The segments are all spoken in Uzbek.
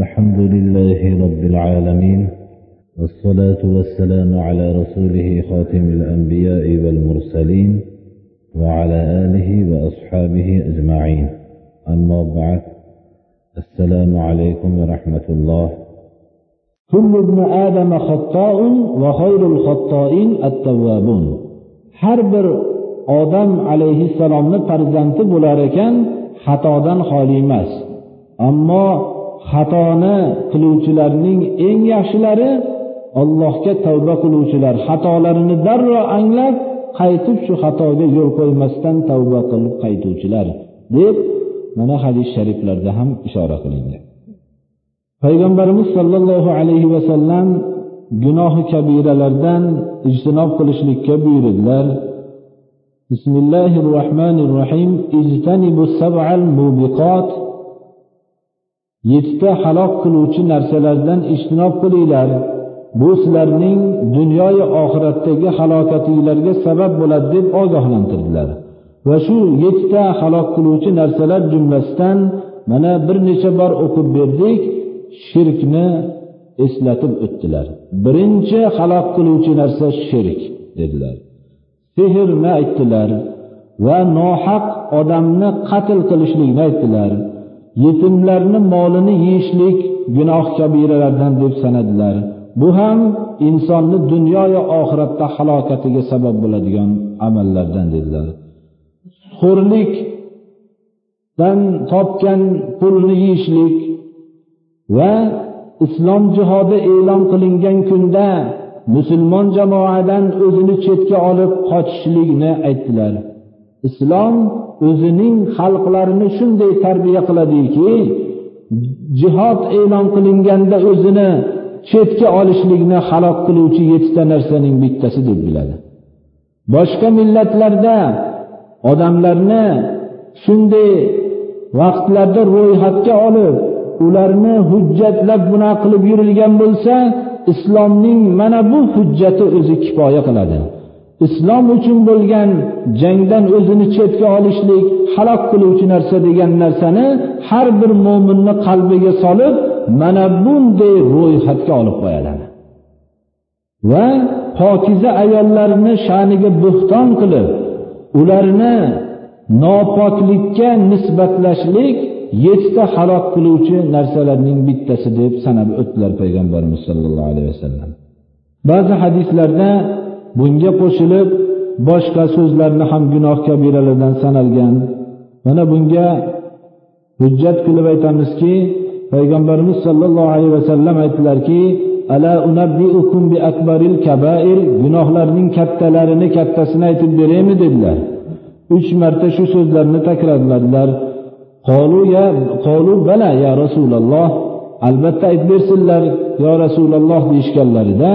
الحمد لله رب العالمين والصلاة والسلام على رسوله خاتم الأنبياء والمرسلين وعلى آله وأصحابه أجمعين. أما بعد السلام عليكم ورحمة الله. كل ابن آدم خطاء وخير الخطائين التوابون. har bir odam alayhissalomni farzandi bo'lar ekan xatodan xoli emas xatoni qiluvchilarning eng yaxshilari allohga tavba qiluvchilar. Xatolarini darrov anglab qaytib shu xatoga yo'l qo'ymasdan tavba qilib qaytuvchilar deb mana hadis shariflarda ham ishora qilingan payg'ambarimiz sollallohu alayhi vasallam gunohi kabiralardan ijtinob qilishlikka buyurdilar. Bismillahi rohmanir rohim ijtanibu sab'al mubiqot yettita halok qiluvchi narsalardan ijtinob qilinglar. Bu sizlarning dunyoyu oxiratdagi halokatinglarga sabab bo'ladi deb ogohlantirdilar. Va shu yettita halok qiluvchi narsalar jumlasidan mana bir necha bor o'qib berdik shirkni eslatib o'tdilar. Birinchi halok qiluvchi narsa shirk dedilar. Sehrni aytdilar va nohaq odamni qatl qilishlikni aytdilar. Yetimlarni molini yeyishlik gunoh kabiralardan deb sanadilar. Bu ham insonni dunyoyu oxiratda halokatiga sabab bo'ladigan amallardan dedilar. Xo'rlikdan topgan pulni yeyishlik va islom jihodi e'lon qilingan kunda musulmon jamoadan o'zini chetga olib qochishlikni aytdilar. Islom o'zining xalqlarini shunday tarbiya qiladiki jihod e'lon qilinganda o'zini chetga olishlikni halok qiluvchi yettita narsaning bittasi deb biladi. Boshqa millatlarda odamlarni shunday vaqtlarda ro'yxatga olib ularni hujjatlab bunaqa qilib yurilgan bo'lsa islomning mana bu hujjati o'zi kifoya qiladi. Islom uchun bo'lgan jangdan o'zini chetga olishlik halok qiluvchi narsa degan narsani har bir mo'minni qalbiga solib mana bunday ro'yxatga olib qo'yiladi va pokiza ayollarni sha'niga bo'xton qilib ularni nopoklikka nisbatlashlik yettita halok qiluvchi narsalarning bittasi deb sanab o'tdilar payg'ambarimiz sollallohu alayhi vasallam. Ba'zi hadislarda bunga qo'shilib boshqa so'zlarni ham gunoh kabiralardan sanalgan. Mana bunga hujjat qilib aytamizki payg'ambarimiz sollallohu alayhi vasallam aytdilarki ala unabbiukum bi akbaril kabair gunohlarning kattalarini kattasini aytib beraymi dedilar. Uch marta shu so'zlarni takrorladilar. Qolu ya qolu bala ya rasululloh albatta aytib bersinlar yo rasululloh deyishganlarida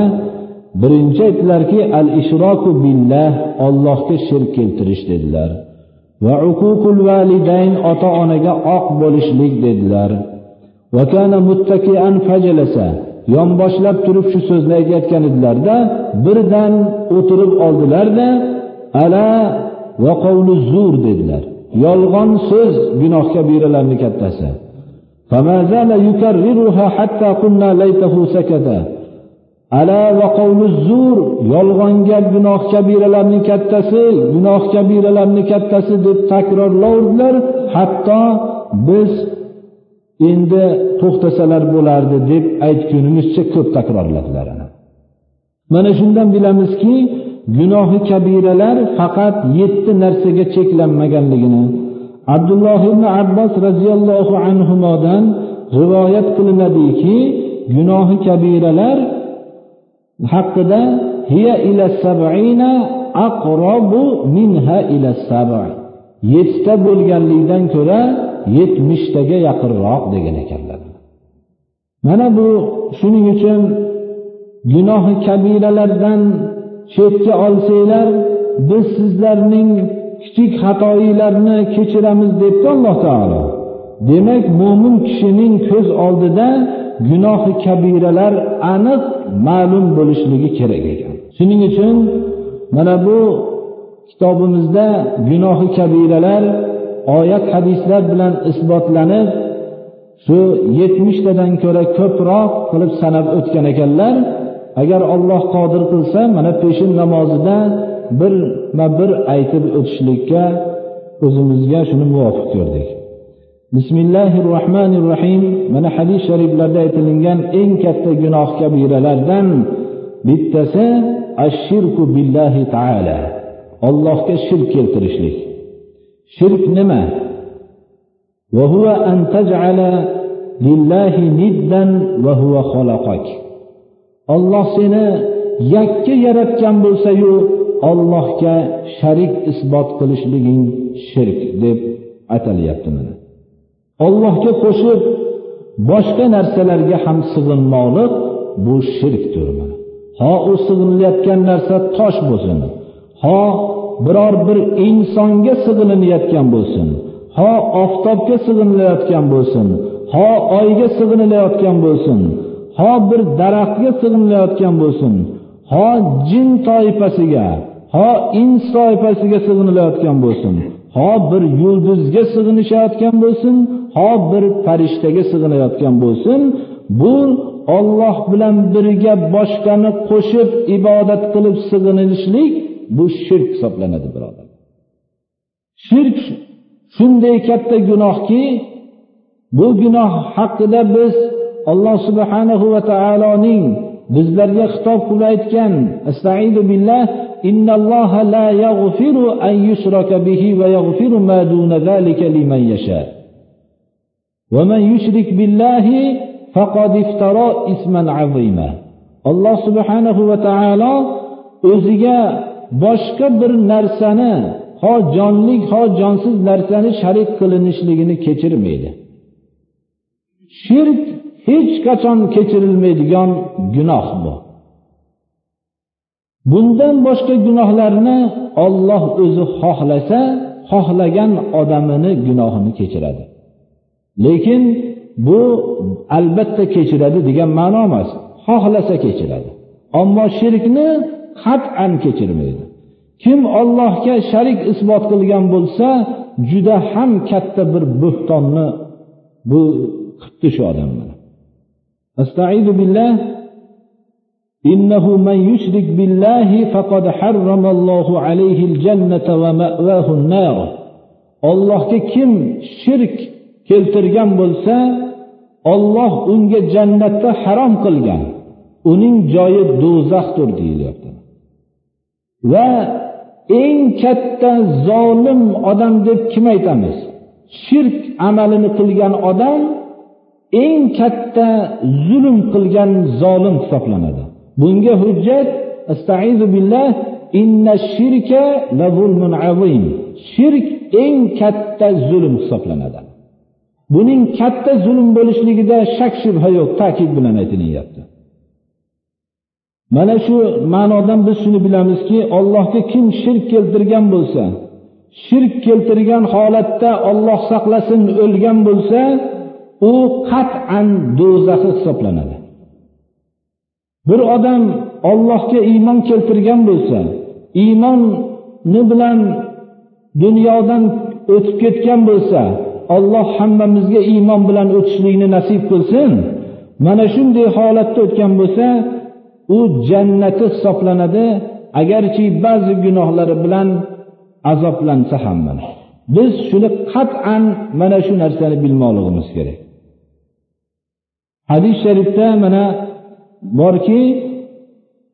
birinchi aytdilarki al ishroku billah ollohga shirk keltirish dedilar. Va uququl validayn ota onaga oq bo'lishlik dedilar. Va kana muttakian fajalasa yonboshlab turib shu so'zni aytayotgan edilarda birdan o'tirib oldilarda ala va qovlu zur dedilar. Yolg'on so'z gunoh kabiralarni kattasi? Ala va qovlu zur yolg'onga gunoh kabiralarning kattasi gunoh kabiralarning kattasi deb takrorlardilar hatto biz endi to'xtasalar bo'lardi deb aytgunimizcha ko'p takrorladilar. Mana shundan bilamizki gunohi kabiralar faqat yetti narsaga cheklanmaganligini abdulloh ibn abbos roziyallohu anhudan rivoyat qilinadiki gunohi kabiralar haqida hiya ila sab'ina aqrabu minha ila sab'i yettita bo'lganligidan ko'ra yetmishtaga yaqinroq degan ekanlar. Mana bu shuning uchun gunohi kabiralardan chetga olsanglar biz sizlarning kichik xatoinglarni kechiramiz debdi alloh taolo. Demak mo'min kishining ko'z oldida gunohi kabiralar aniq ma'lum bo'lishligi kerak ekan. Shuning uchun mana bu kitobimizda gunohi kabiralar oyat hadislar bilan isbotlanib shu yetmishtadan ko'ra ko'proq qilib sanab o'tgan ekanlar. Agar Alloh qodir qilsa mana peshin namozida birma bir aytib o'tishlikka o'zimizga shuni muvofiq ko'rdik. bismillahi rohmanir rohim mana hadis shariflarda aytilingan eng katta gunoh kabiralardan bittasi ashirku billahi taala allohga shirk keltirishlik shirk nima وهو أن تجعل لله ندا وهو خلقك olloh seni yakka yaratgan bo'lsayu ollohga sharik isbot qilishliging shirk deb atalyapti mana Ollohga qo'shib boshqa narsalarga ham sig'inmoqlik bu shirkdir ho u sig'inilayotgan narsa tosh bo'lsin ho biror bir insonga sig'inilayotgan bo'lsin ho oftobga sig'inilayotgan bo'lsin ho oyga sig'inilayotgan bo'lsin ho bir daraxtga sig'inilayotgan bo'lsin ho jin toifasiga ho ins toifasiga sig'inilayotgan bo'lsin ho bir yulduzga sig'inishayotgan bo'lsin ho bir farishtaga sig'inayotgan bo'lsin bu Alloh bilan birga boshqani qo'shib ibodat qilib sig'inishlik bu shirk hisoblanadi birodar. Shirk shunday katta gunohki bu gunoh haqida biz alloh subhanahu va taoloning bizlarga xitob qilib aytgan astaidu billah innalloha la yaghfiru an yushraka bihi va yaghfiru ma duna zalika liman yasha. ومن يشرك بالله فقد افترى إثما عظيما alloh subhanahu va taolo o'ziga boshqa bir narsani ho jonlik ho jonsiz narsani sharik qilinishligini kechirmaydi shirk hech qachon kechirilmaydigan gunoh bu bundan boshqa gunohlarni olloh o'zi xohlasa xohlagan odamini gunohini kechiradi lekin bu albatta kechiradi degan ma'no emas xohlasa kechiradi ammo shirkni qat'an kechirmaydi kim ollohga sharik isbot qilgan bo'lsa juda ham katta bir bo'htonni bu qilibdi shu odam astaidu billah إنه من يشرك بالله فقد حرم الله عليه الجنة ومأواه النار Allohga kim shirk keltirgan bo'lsa Alloh unga jannatda harom qilgan. Uning joyi do'zaxdir deyilyapti. Va eng katta zolim odam deb kim aytamiz? Shirk amalini qilgan odam eng katta zulm qilgan zolim hisoblanadi. Bunga hujjat astaizu billah inna shirka la zulmun azim. Shirk eng katta zulm hisoblanadi. Buning katta zulm bo'lishligida shak shubha yo'q ta'kid bilan aytilyapti. Mana shu ma'nodan biz shuni bilamizki allohga kim shirk keltirgan bo'lsa shirk keltirgan holatda olloh saqlasin o'lgan bo'lsa u qat'an do'zaxi hisoblanadi. Bir odam ollohga iymon keltirgan bo'lsa iymoni bilan dunyodan o'tib ketgan bo'lsa Alloh hammamizga iymon bilan o'tishlikni nasib qilsin. Mana shunday holatda o'tgan bo'lsa u jannati hisoblanadi agarchi ba'zi gunohlari bilan azoblansa ham mana. Biz shuni qat'an mana shu narsani bilmoqligimiz kerak. Hadis sharifda mana borki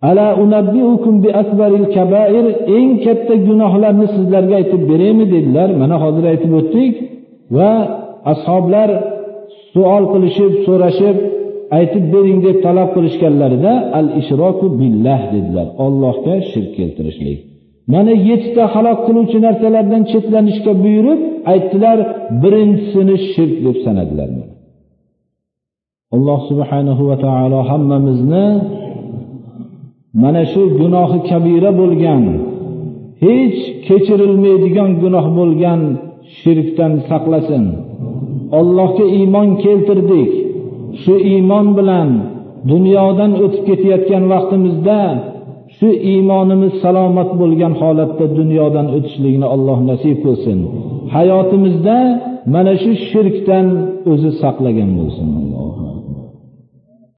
ala unabbiukum bi akbaril kabair eng katta gunohlarni sizlarga aytib beraymi? dedilar. Mana hozir aytib o'tdik. Va ashoblar suol qilishib so'rashib aytib bering deb talab qilishganlarida al ishroku billah dedilar. Ollohga shirk keltirishlik. Mana yettita halok qiluvchi narsalardan chetlanishga buyurib aytdilar birinchisini shirk deb sanadilar alloh subhanahu va taolo hammamizni mana shu gunohi kabira bo'lgan hech kechirilmaydigan gunoh bo'lgan shirkdan saqlasin. Allohga iymon keltirdik. Shu iymon bilan dunyodan o'tib ketayotgan vaqtimizda shu iymonimiz salomat bo'lgan holatda dunyodan o'tishlikni alloh nasib qilsin. Hayotimizda mana shu shirkdan o'zi saqlagan bo'lsin. allohu